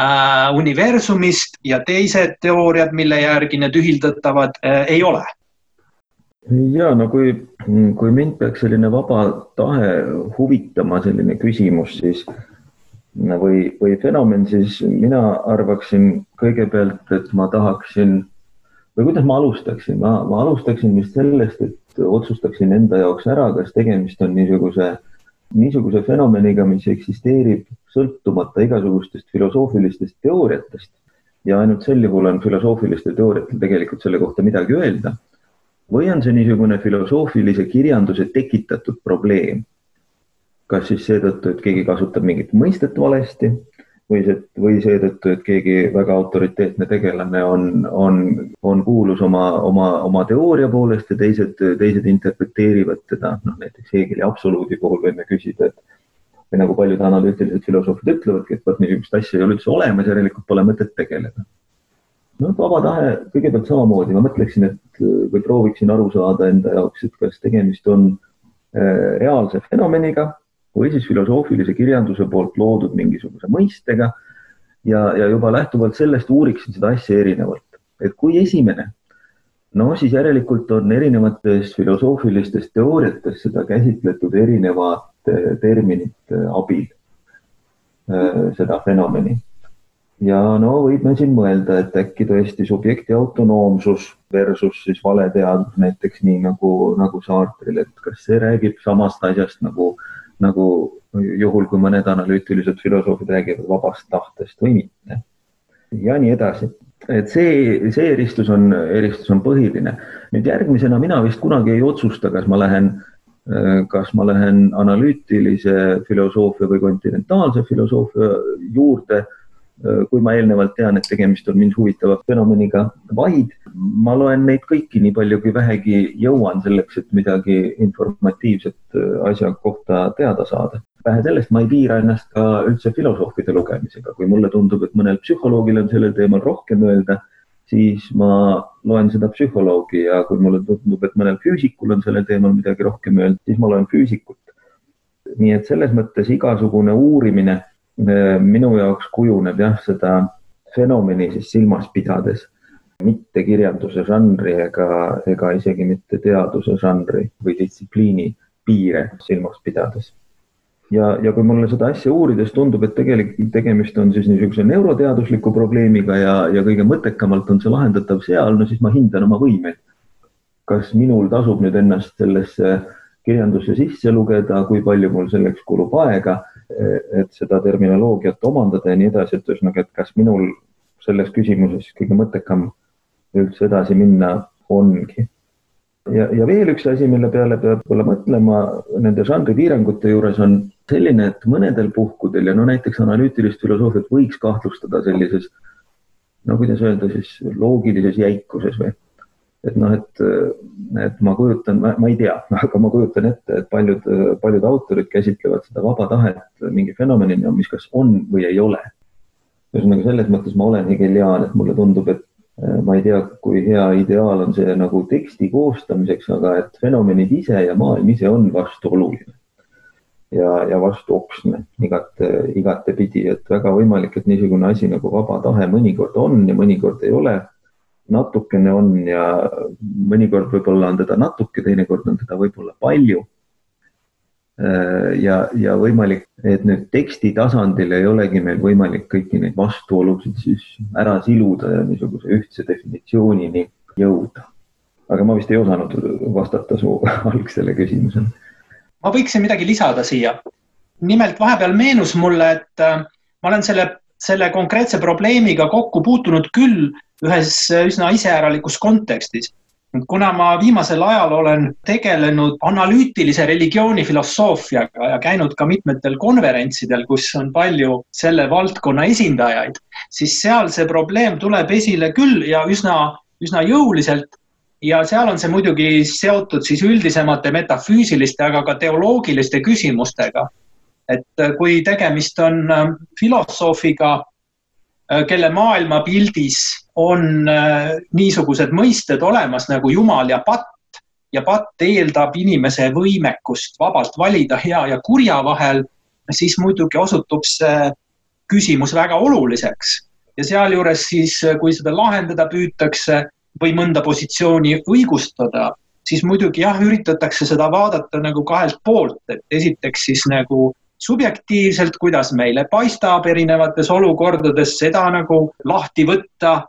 äh, universumist ja teised teooriad, mille järgi need ühildatavad äh, ei ole. Ja no kui, kui mind peaks selline vaba tahe huvitama, selline küsimus, siis või, või fenomen, siis mina arvaksin kõigepealt, et ma tahaksin või kuidas ma alustaksin, ma, ma alustaksin vist sellest, et otsustaksin enda jaoks ära, kas tegemist on niisuguse, niisuguse fenomeniga, mis eksisteerib sõltumata igasugustest filosoofilistest teooriatest. Ja ainult sel juhul on filosoofilistel teooriatel tegelikult selle kohta midagi öelda. Või on see niisugune filosoofilise kirjanduse tekitatud probleem? kas siis seetõttu, et keegi kasutab mingit mõistet valesti või see, või seetõttu, et keegi väga autoriteetne tegelane on, on, on kuulus oma, oma, oma teooria poolest ja teised, teised interpreteerivad teda, noh näiteks Hegeli absoluudi puhul võime küsida, et või nagu paljud analüütilised filosoofid ütlevadki, et vot niisugust asja ei ole üldse olemas, järelikult pole mõtet tegeleda. No vaba tahe kõigepealt samamoodi, ma mõtleksin, et või prooviksin aru saada enda jaoks, et kas tegemist on äh, reaalse fenomeniga või siis filosoofilise kirjanduse poolt loodud mingisuguse mõistega. ja, ja juba lähtuvalt sellest uuriksin seda asja erinevalt, et kui esimene, no siis järelikult on erinevates filosoofilistes teooriates seda käsitletud erinevate terminite abil, äh, seda fenomeni ja no võime siin mõelda, et äkki tõesti subjekti autonoomsus versus siis valeteadus näiteks nii nagu, nagu Sartril, et kas see räägib samast asjast nagu, nagu juhul, kui mõned analüütilised filosoofid räägivad vabast tahtest või mitte. ja nii edasi, et see, see eristus on, eristus on põhiline. nüüd järgmisena mina vist kunagi ei otsusta, kas ma lähen kas ma lähen analüütilise filosoofia või kontinentaalse filosoofia juurde kui ma eelnevalt tean, et tegemist on mind huvitava fenomeniga, vaid ma loen neid kõiki nii palju, kui vähegi jõuan selleks, et midagi informatiivset äh, asja kohta teada saada. vähe sellest, ma ei piira ennast ka üldse filosoofide lugemisega, kui mulle tundub, et mõnel psühholoogil on sellel teemal rohkem öelda, siis ma loen seda psühholoogi ja kui mulle tundub, et mõnel füüsikul on sellel teemal midagi rohkem öelda, siis ma loen füüsikut. nii et selles mõttes igasugune uurimine Äh, minu jaoks kujuneb jah, seda fenomeni siis silmas pidades, mitte kirjanduse žanri ega, ega isegi mitte teaduse žanri või distsipliini piire silmas pidades. ja, ja kui mulle seda asja uurides tundub, et tegelikult tegemist on siis niisuguse neuroteadusliku probleemiga ja, ja kõige mõttekamalt on see lahendatav seal, no siis ma hindan oma võimeid. kas minul tasub nüüd ennast sellesse kirjandusse sisse lugeda, kui palju mul selleks kulub aega et seda terminoloogiat omandada ja nii edasi, et ühesõnaga, et kas minul selles küsimuses kõige mõttekam üldse edasi minna ongi. ja, ja veel üks asi, mille peale peab võib-olla mõtlema nende žanripiirangute juures on selline, et mõnedel puhkudel ja no näiteks analüütilist filosoofiat võiks kahtlustada sellises no kuidas öelda siis loogilises jäikuses või et noh, et, et ma kujutan, ma ei tea, aga ma kujutan ette, et paljud, paljud autorid käsitlevad seda vaba tahet mingi fenomenina, mis kas on või ei ole. ühesõnaga, selles mõttes ma olen hegeliaan, et mulle tundub, et eh, ma ei tea, kui hea ideaal on see nagu teksti koostamiseks, aga et fenomenid ise ja maailm ise on vastuoluline. ja, ja vastuoksne igat, igatepidi, et väga võimalik, et niisugune asi nagu vaba tahe mõnikord on ja mõnikord ei ole natukene on ja mõnikord võib-olla on teda natuke, teinekord on teda võib-olla palju. Äh, ja, ja võimalik, et nüüd teksti tasandil ei olegi meil võimalik kõiki neid vastuolusid siis ära siluda ja niisuguse ühtse definitsioonini jõuda. aga ma vist ei osanud vastata su algsele küsimusele. ma võiksin midagi lisada siia. nimelt vahepeal meenus mulle, et äh, ma olen selle, selle konkreetse probleemiga kokku puutunud küll ühes üsna iseäralikus kontekstis. kuna ma viimasel ajal olen tegelenud analüütilise religiooni filosoofiaga ja käinud ka mitmetel konverentsidel, kus on palju selle valdkonna esindajaid, siis seal see probleem tuleb esile küll ja üsna, üsna jõuliselt ja seal on see muidugi seotud siis üldisemate metafüüsiliste, aga ka teoloogiliste küsimustega. et kui tegemist on filosoofiga, kelle maailmapildis on äh, niisugused mõisted olemas nagu jumal ja patt. Ja patt eeldab inimese võimekust vabalt valida hea ja kurja vahel, siis muidugi osutub see küsimus väga oluliseks. Ja sealjuures siis, kui seda lahendada püütakse või mõnda positsiooni õigustada, siis muidugi jah, üritatakse seda vaadata nagu kahelt poolt, et esiteks siis nagu subjektiivselt, kuidas meile paistab erinevates olukordades, seda nagu lahti võtta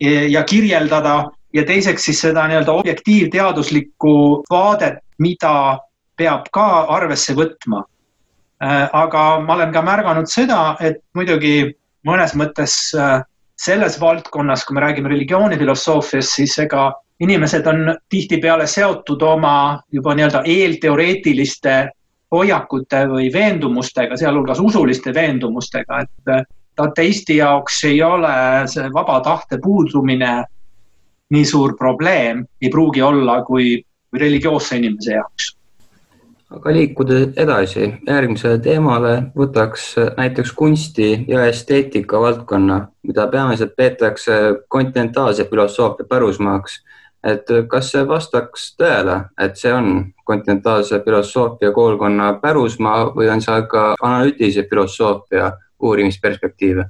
ja kirjeldada ja teiseks siis seda nii-öelda objektiivteaduslikku vaadet, mida peab ka arvesse võtma. Äh, aga ma olen ka märganud seda, et muidugi mõnes mõttes äh, selles valdkonnas, kui me räägime religioonifilosoofiast, siis ega inimesed on tihtipeale seotud oma juba nii-öelda eelteoreetiliste hoiakute või veendumustega, sealhulgas usuliste veendumustega, et äh, ateisti jaoks ei ole see vaba tahte puudumine nii suur probleem, ei pruugi olla kui, kui religioosse inimese jaoks. aga liikudes edasi järgmisele teemale, võtaks näiteks kunsti ja esteetika valdkonna, mida peamiselt peetakse kontinentaalse filosoofia pärusmaaks et kas see vastaks tõele, et see on kontinentaalse filosoofia koolkonna pärusmaa või on seal ka analüütilise filosoofia uurimisperspektiive?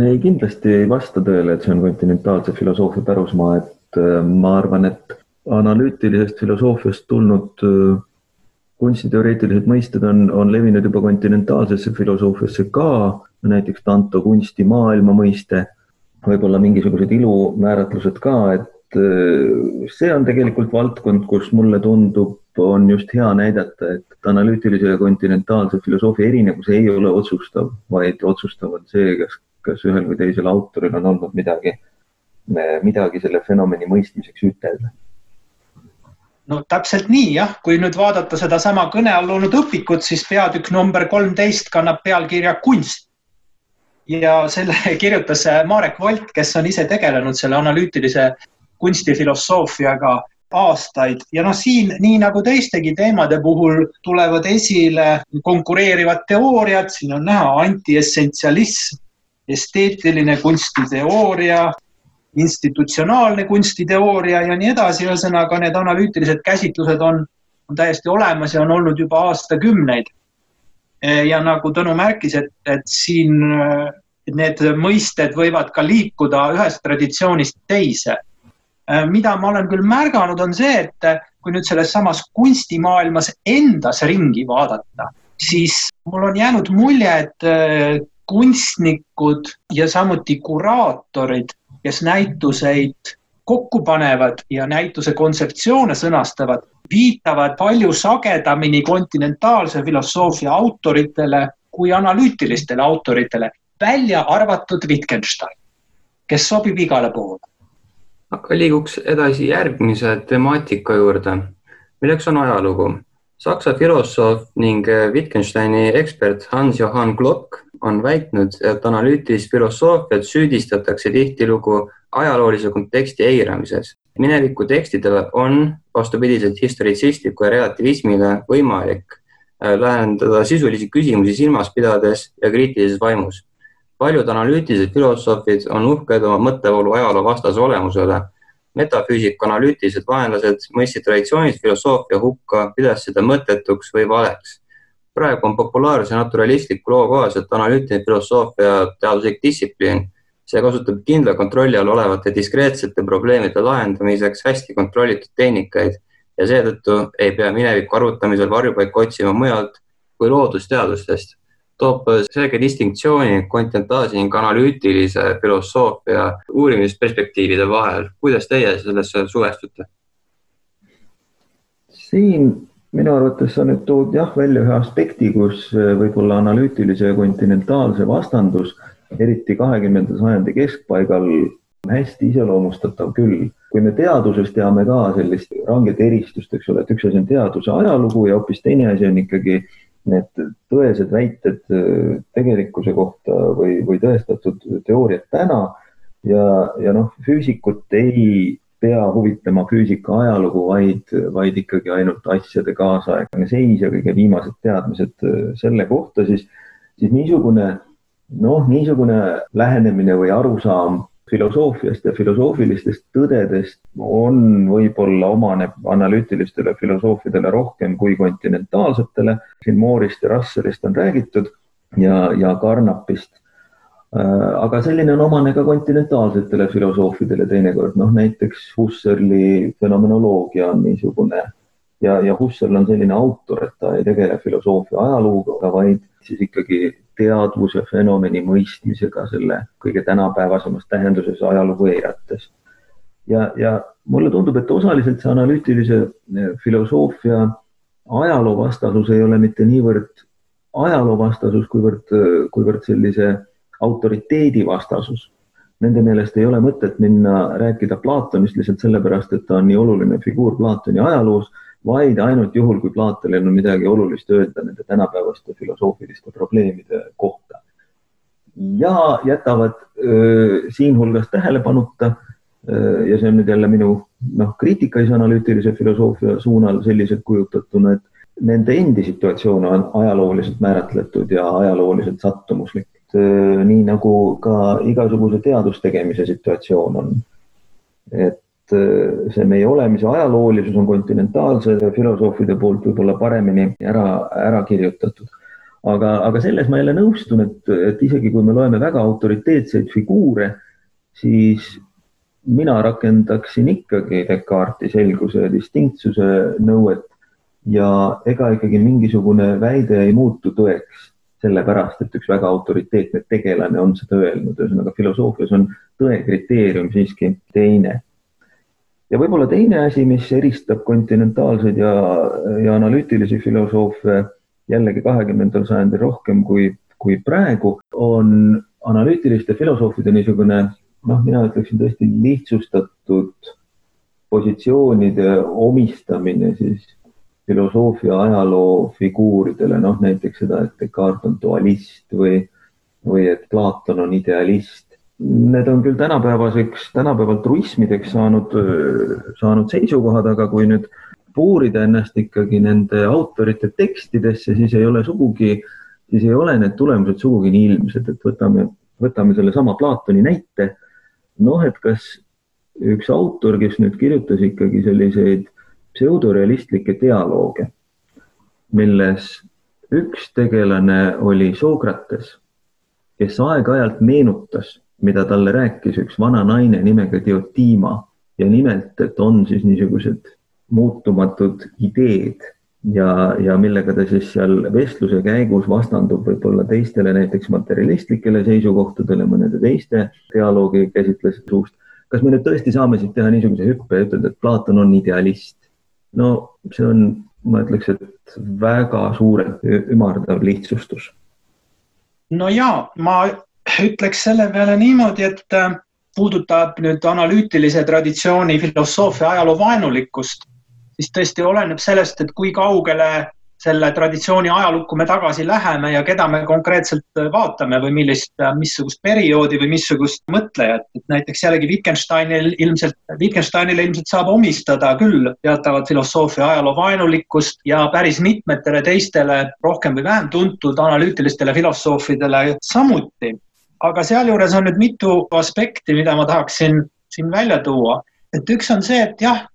ei, kindlasti ei vasta tõele, et see on kontinentaalse filosoofia pärusmaa, et äh, ma arvan, et analüütilisest filosoofiast tulnud äh, kunstiteoreetilised mõisted on, on levinud juba kontinentaalsesse filosoofiasse ka, näiteks Tanto kunstimaailma mõiste võib-olla mingisugused ilumääratlused ka, et see on tegelikult valdkond, kus mulle tundub, on just hea näidata, et analüütilise ja kontinentaalse filosoofia erinevus ei ole otsustav, vaid otsustav on see, kas, kas ühel või teisel autoril on olnud midagi, midagi selle fenomeni mõistmiseks ütelda. No täpselt nii jah, kui nüüd vaadata sedasama kõne all olnud õpikut, siis peatükk number kolmteist kannab pealkirja kunst. Ja selle kirjutas äh, Marek Volt, kes on ise tegelenud selle analüütilise kunstifilosoofiaga aastaid. Ja noh, siin nii nagu teistegi teemade puhul tulevad esile konkureerivad teooriad, siin on näha antiessentsialism, esteetiline kunstiteooria, institutsionaalne kunstiteooria ja nii edasi, ühesõnaga need analüütilised käsitlused on, on täiesti olemas ja on olnud juba aastakümneid. Ja nagu Tõnu märkis, et, et siin need mõisted võivad ka liikuda ühest traditsioonist teise. Eh, mida ma olen küll märganud, on see, et kui nüüd selles samas kunstimaailmas endas ringi vaadata, siis mul on jäänud mulje, et eh, kunstnikud ja samuti kuraatorid, kes näituseid kokku panevad ja näituse kontseptsioone sõnastavad, viitavad palju sagedamini kontinentaalse filosoofia autoritele kui analüütilistele autoritele, välja arvatud Wittgenstein, kes sobib igale poole. Aga liiguks edasi järgmise temaatika juurde, milleks on ajalugu. Saksa filosoof ning Wittgensteini ekspert Hans-Johann Glock on väitnud, et analüütilist filosoofiat süüdistatakse tihtilugu ajaloolise konteksti eiramises mineviku tekstidele on vastupidiselt historitsistliku ja relativismile võimalik äh, lahendada sisulisi küsimusi silmas pidades ja kriitilises vaimus. Paljud analüütilised filosoofid on uhked oma mõttevoolu ajaloo vastase olemusele. metafüüsika analüütilised vaenlased mõistsid traditsioonilist filosoofia hukka, pidas seda mõttetuks või valeks. praegu on populaarse naturalistliku loo kohaselt analüütiline filosoofia teaduslik distsipliin see kasutab kindla kontrolli all olevate diskreetsete probleemide lahendamiseks hästi kontrollitud tehnikaid ja seetõttu ei pea mineviku arvutamisel varjupaika otsima mujalt kui loodusteadustest. Toob selge distinktsiooni kontinentaalse ning analüütilise filosoofia uurimisperspektiivide vahel. kuidas teie sellesse suvestute? siin minu arvates sa nüüd tood jah välja ühe aspekti, kus võib-olla analüütilise ja kontinentaalse vastandus eriti kahekümnenda sajandi keskpaigal hästi iseloomustatav küll. kui me teaduses teame ka sellist ranget eristust, eks ole, et üks asi on teaduse ajalugu ja hoopis teine asi on ikkagi need tõesed väited äh, tegelikkuse kohta või, või tõestatud teooriad täna. ja, ja noh, füüsikut ei pea huvitama füüsika ajalugu, vaid, vaid ikkagi ainult asjade kaasaegne seis ja kõige viimased teadmised äh, selle kohta, siis, siis niisugune noh, niisugune lähenemine või arusaam filosoofiast ja filosoofilistest tõdedest on võib-olla omaneb analüütilistele filosoofidele rohkem kui kontinentaalsetele. siin Moorist ja Russellist on räägitud, ja, ja Carnapist. aga selline on omane ka kontinentaalsetele filosoofidele teinekord, noh näiteks Husserli fenomenoloogia on niisugune ja, ja Husserl on selline autor, et ta ei tegele filosoofia ajalooga, vaid siis ikkagi teadvuse fenomeni mõistmisega selle kõige tänapäevasemas tähenduses ajalugu eirates. ja, ja mulle tundub, et osaliselt see analüütilise eh, filosoofia ajaloovastasus ei ole mitte niivõrd ajaloovastasus, kuivõrd, kuivõrd sellise autoriteedi vastasus. Nende meelest ei ole mõtet minna rääkida Platonist lihtsalt sellepärast, et ta on nii oluline figuur Platoni ajaloos vaid ainult juhul, kui Platonil on midagi olulist öelda nende tänapäevaste filosoofiliste probleemide kohta. ja jätavad siinhulgas tähelepanuta ja see on nüüd jälle minu noh, kriitika analüütilise filosoofia suunal selliselt kujutatuna, et nende endi situatsioon on ajalooliselt määratletud ja ajalooliselt sattumuslik. nii nagu ka igasuguse teadustegemise situatsioon on. et see meie olemise ajaloolisus on kontinentaalse filosoofide poolt võib-olla paremini ära, ära kirjutatud. aga, aga selles ma jälle nõustun, et, et isegi kui me loeme väga autoriteetseid figuure, siis mina rakendaksin ikkagi Descartesi selguse ja distinktsuse nõuet ja ega ikkagi mingisugune väide ei muutu tõeks sellepärast, et üks väga autoriteetne tegelane on seda öelnud, ühesõnaga filosoofias on tõe kriteerium siiski teine ja võib-olla teine asi, mis eristab kontinentaalseid ja, ja analüütilisi filosoofe jällegi kahekümnendal sajandil rohkem kui, kui praegu, on analüütiliste filosoofide niisugune noh, mina ütleksin tõesti lihtsustatud positsioonide omistamine siis filosoofia ajaloo figuuridele, noh näiteks seda, et Descartes on dualist või, või et Platon on idealist Need on küll tänapäevaseks, tänapäeval truismideks saanud, saanud seisukohad, aga kui nüüd puurida ennast ikkagi nende autorite tekstidesse, siis ei ole sugugi, siis ei ole need tulemused sugugi nii ilmsed, et võtame, võtame sellesama Platoni näite. noh, et kas üks autor, kes nüüd kirjutas ikkagi selliseid pseudorealistlikke dialoogi, milles üks tegelane oli Sokrates, kes aeg-ajalt meenutas mida talle rääkis üks vana naine nimega Diotima ja nimelt, et on siis niisugused muutumatud ideed ja, ja millega ta siis seal vestluse käigus vastandub võib-olla teistele näiteks materialistlikele seisukohtadele, mõnede teiste dialoogi käsitles suust. kas me nüüd tõesti saame siit teha niisuguse hüppe ja ütelda, et Platon on idealist? no see on, ma ütleks, et väga suurelt ümardav lihtsustus. no ja ma ütleks selle peale niimoodi, et äh, puudutab nüüd analüütilise traditsiooni filosoofia ajaloo vaenulikkust, siis tõesti oleneb sellest, et kui kaugele selle traditsiooni ajalukku me tagasi läheme ja keda me konkreetselt vaatame või millist, missugust perioodi või missugust mõtlejat, et näiteks jällegi Wittgensteinil ilmselt, Wittgensteinile ilmselt saab omistada küll teatavat filosoofia ajaloo vaenulikkust ja päris mitmetele teistele rohkem või vähem tuntud analüütilistele filosoofidele samuti aga sealjuures on nüüd mitu aspekti, mida ma tahaksin siin välja tuua. et üks on see, et jah,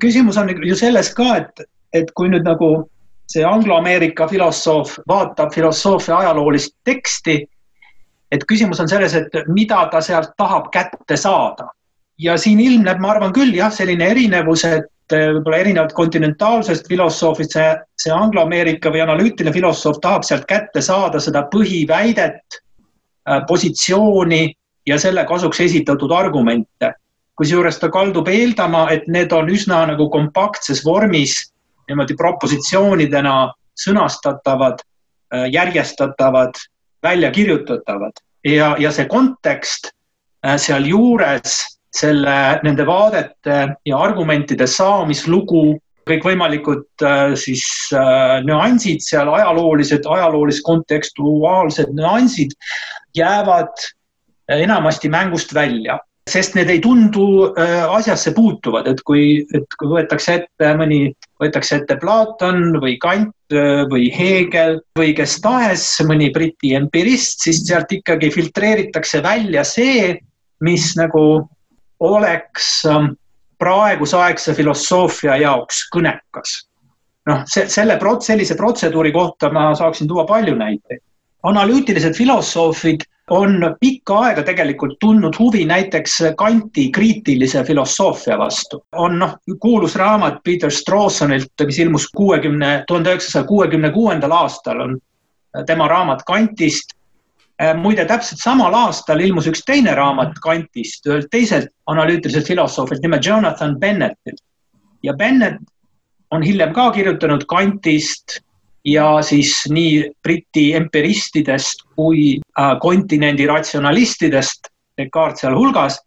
küsimus on ju selles ka, et, et kui nüüd nagu see Anglo-Ameerika filosoof vaatab filosoofia ajaloolist teksti, et küsimus on selles, et mida ta sealt tahab kätte saada. ja siin ilmneb, ma arvan küll jah, selline erinevus, et võib-olla erinevalt kontinentaalsest filosoofist, see, see Anglo-Ameerika või analüütiline filosoof tahab sealt kätte saada seda põhiväidet positsiooni ja selle kasuks esitatud argumente. kusjuures ta kaldub eeldama, et need on üsna nagu kompaktses vormis niimoodi propositsioonidena sõnastatavad, äh, järjestatavad, välja kirjutatavad ja, ja see kontekst äh, sealjuures selle, nende vaadete ja argumentide saamislugu kõikvõimalikud siis nüansid seal, ajaloolised, ajaloolised kontekstuaalsed nüansid jäävad äh, enamasti mängust välja, sest need ei tundu äh, asjasse puutuvad, et kui, et kui võetakse ette mõni, võetakse ette Platon või Kant äh, või Hegel või kes tahes, mõni Briti empirist, siis sealt ikkagi filtreeritakse välja see, mis nagu oleks ähm, praegusaegse filosoofia jaoks kõnekas. noh, see, selle, sellise protseduuri kohta ma saaksin tuua palju näiteid analüütilised filosoofid on pikka aega tegelikult tundnud huvi näiteks Kanti kriitilise filosoofia vastu. on noh, kuulus raamat Peter Strawsonilt, mis ilmus kuuekümne, tuhande üheksasaja kuuekümne kuuendal aastal, on tema raamat Kantist. Muide, täpselt samal aastal ilmus üks teine raamat Kantist, ühelt teiselt analüütiliselt filosoofilt nime Jonathan Bennettilt. ja Bennett on hiljem ka kirjutanud Kantist ja siis nii Briti empiristidest kui äh, kontinendi ratsionalistidest, Descartes sealhulgas.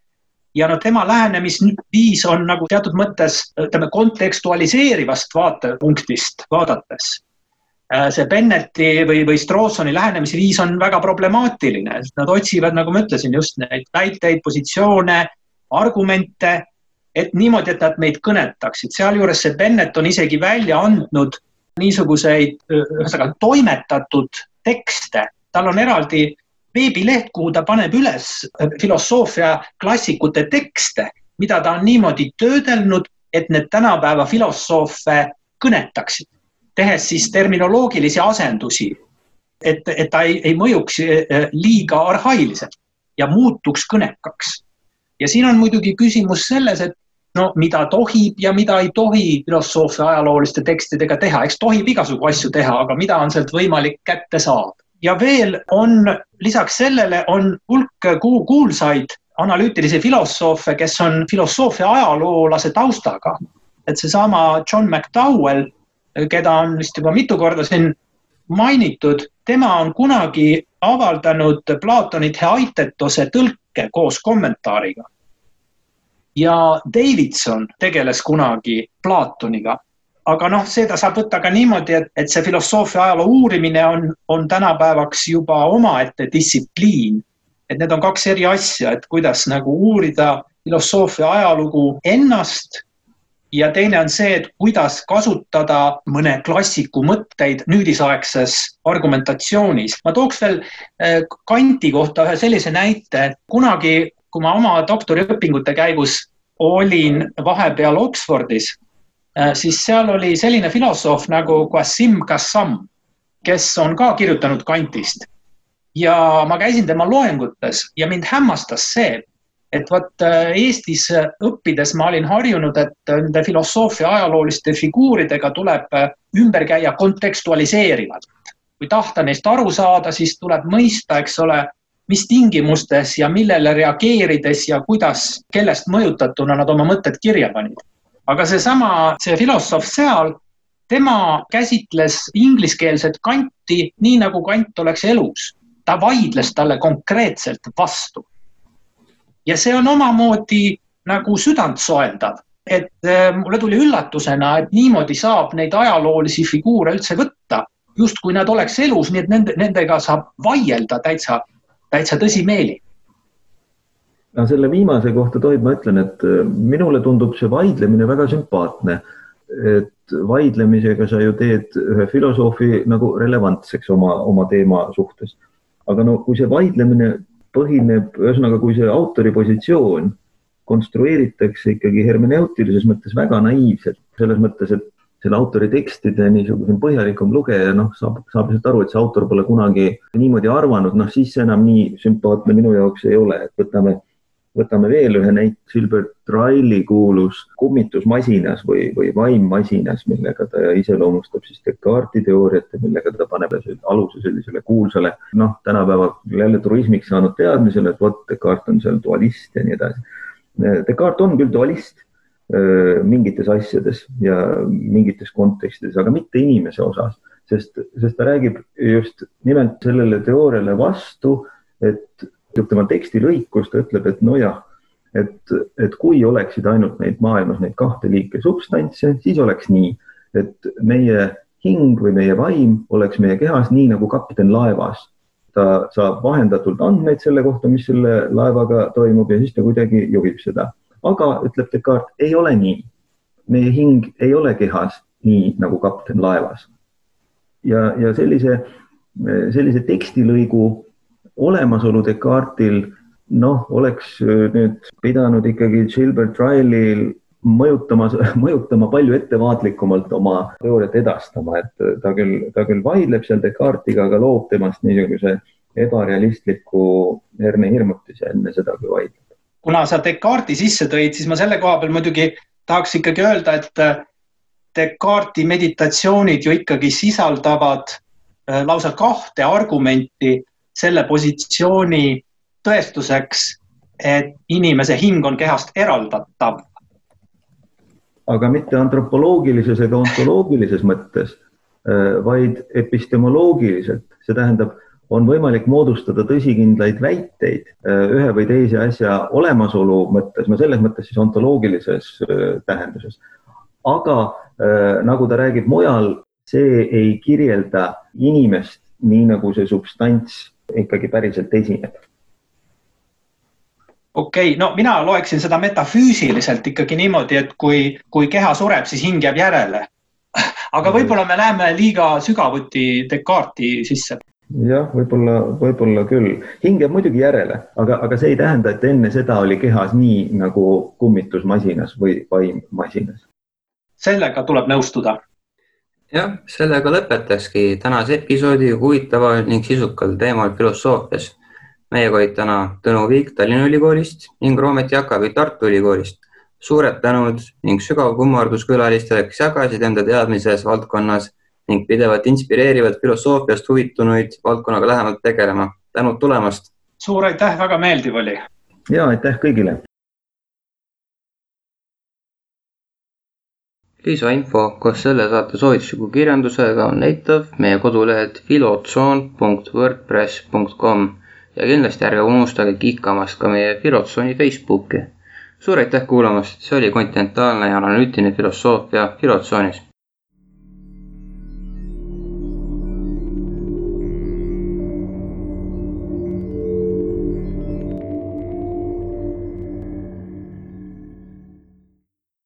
ja no tema lähenemisviis on nagu teatud mõttes, ütleme kontekstualiseerivast vaatepunktist vaadates äh, see Bennetti või, või Strawsoni lähenemisviis on väga problemaatiline, sest nad otsivad, nagu ma ütlesin, just neid väiteid, positsioone, argumente, et niimoodi, et nad meid kõnetaksid. sealjuures see Bennett on isegi välja andnud niisuguseid, ühesõnaga toimetatud tekste, tal on eraldi veebileht, kuhu ta paneb üles filosoofia klassikute tekste, mida ta on niimoodi töödelnud, et need tänapäeva filosoofe kõnetaksid, tehes siis terminoloogilisi asendusi, et, et ta ei, ei mõjuks liiga arhailiselt ja muutuks kõnekaks. ja siin on muidugi küsimus selles, et no mida tohib ja mida ei tohi filosoofia ajalooliste tekstidega teha, eks tohib igasugu asju teha, aga mida on sealt võimalik kätte saada. ja veel on lisaks sellele on hulk kuulsaid analüütilisi filosoofe, kes on filosoofia ajaloolase taustaga. et seesama John McDowell, keda on vist juba mitu korda siin mainitud, tema on kunagi avaldanud Platoni Theaitetose tõlke koos kommentaariga ja Davidson tegeles kunagi Platoniga. aga noh, seda saab võtta ka niimoodi, et, et see filosoofia ajaloo uurimine on, on tänapäevaks juba omaette distsipliin. et need on kaks eri asja, et kuidas nagu uurida filosoofia ajalugu ennast ja teine on see, et kuidas kasutada mõne klassiku mõtteid nüüdisaegses argumentatsioonis. ma tooks veel eh, Kanti kohta ühe sellise näite. kunagi kui ma oma doktoriõpingute käigus olin vahepeal Oxfordis, äh, siis seal oli selline filosoof nagu Qasim Qassam, kes on ka kirjutanud Kantist. ja ma käisin tema loengutes ja mind hämmastas see, et vot äh, Eestis õppides ma olin harjunud, et nende filosoofia ajalooliste figuuridega tuleb äh, ümber käia kontekstualiseerivalt. kui tahta neist aru saada, siis tuleb mõista, eks ole mis tingimustes ja millele reageerides ja kuidas, kellest mõjutatuna nad oma mõtted kirja panid. aga seesama, see filosoof seal, tema käsitles ingliskeelset kanti nii, nagu kant oleks elus. ta vaidles talle konkreetselt vastu. Ja see on omamoodi nagu südantsoendav, et äh, mulle tuli üllatusena, et niimoodi saab neid ajaloolisi figuure üldse võtta, justkui nad oleks elus, nii et nende, nendega saab vaielda täitsa täitsa tõsimeeli. no selle viimase kohta tohib, ma ütlen, et äh, minule tundub see vaidlemine väga sümpaatne. et vaidlemisega sa ju teed ühe filosoofi nagu relevantseks oma, oma teema suhtes. aga no kui see vaidlemine põhineb, ühesõnaga, kui see autori positsioon konstrueeritakse ikkagi hermeneutilises mõttes väga naiivselt, selles mõttes, et selle autori tekstide niisugune põhjalikum lugeja, noh, saab, saab lihtsalt aru, et see autor pole kunagi niimoodi arvanud, noh, siis see enam nii sümpaatne minu jaoks ei ole, et võtame, võtame veel ühe näite, Gilbert Riley kuulus kummitusmasinas või, või vaimmasinas, millega ta iseloomustab siis Descartesi teooriat ja millega ta paneb aluse sellisele kuulsale, noh, tänapäeval jälle turismiks saanud teadmisele, et vot Descartes on seal dualist ja nii edasi. Descartes on küll dualist mingites asjades ja mingites kontekstides, aga mitte inimese osas, sest, sest ta räägib just nimelt sellele teooriale vastu, et tema tekstilõikus ta ütleb, et nojah, et, et kui oleksid ainult neid maailmas neid kahte liiki substantse, siis oleks nii, et meie hing või meie vaim oleks meie kehas nii nagu kapten laevas. ta saab vahendatult andmeid selle kohta, mis selle laevaga toimub ja siis ta kuidagi juhib seda aga ütleb Descartes, ei ole nii. meie hing ei ole kehas nii nagu kapten laevas. ja, ja sellise, sellise tekstilõigu olemasolu Descartesil noh, oleks nüüd pidanud ikkagi Gilbert Riley'l mõjutama, mõjutama palju ettevaatlikumalt oma teooriat edastama, et ta küll, ta küll vaidleb seal Descartesiga, aga loob temast niisuguse ebarealistliku hernehirmutise enne seda, kui vaidleb. kuna sa Descartesi sisse tõid, siis ma selle koha peal muidugi tahaks ikkagi öelda, et Descartesi meditatsioonid ju ikkagi sisaldavad äh, lausa kahte argumenti selle positsiooni tõestuseks, et inimese hing on kehast eraldatav. aga mitte antropoloogilises ega ontoloogilises mõttes, äh, vaid epistemoloogiliselt, see tähendab, on võimalik moodustada tõsikindlaid väiteid äh, ühe või teise asja olemasolu mõttes, no selles mõttes siis ontoloogilises tähenduses. aga nagu ta räägib mujal, see ei kirjelda inimest nii, nagu see substants ikkagi päriselt esineb okei okay,, no mina loeksin seda metafüüsiliselt ikkagi niimoodi, et kui, kui keha sureb, siis hing jääb järele. aga võib-olla me läheme liiga sügavuti Descartesi sisse. jah, võib-olla, võib-olla küll. hing jääb muidugi järele, aga, aga see ei tähenda, et enne seda oli kehas nii nagu kummitusmasinas või vaimmasinas. sellega tuleb nõustuda jah, sellega lõpetakski tänase episoodi huvitaval ning sisukal teemal filosoofias. meiega olid täna Tõnu Viik Tallinna Ülikoolist ning Roomet Jakavi Tartu Ülikoolist. suured tänud ning sügav kummardus külalistele, kes jagasid enda teadmisi selles valdkonnas ning pidevalt inspireerivad filosoofiast huvitunuid valdkonnaga lähemalt tegelema. tänud tulemast. suur aitäh, väga meeldiv oli. ja aitäh kõigile lisainfo koos selle saate soovitusliku kirjandusega on leitav meie kodulehelt filotsoon.wordpress.com ja kindlasti ärge unustage kihkamast ka meie Filotsooni Facebooki. suur aitäh kuulamast, see oli kontinentaalne ja analüütiline filosoofia Filotsoonis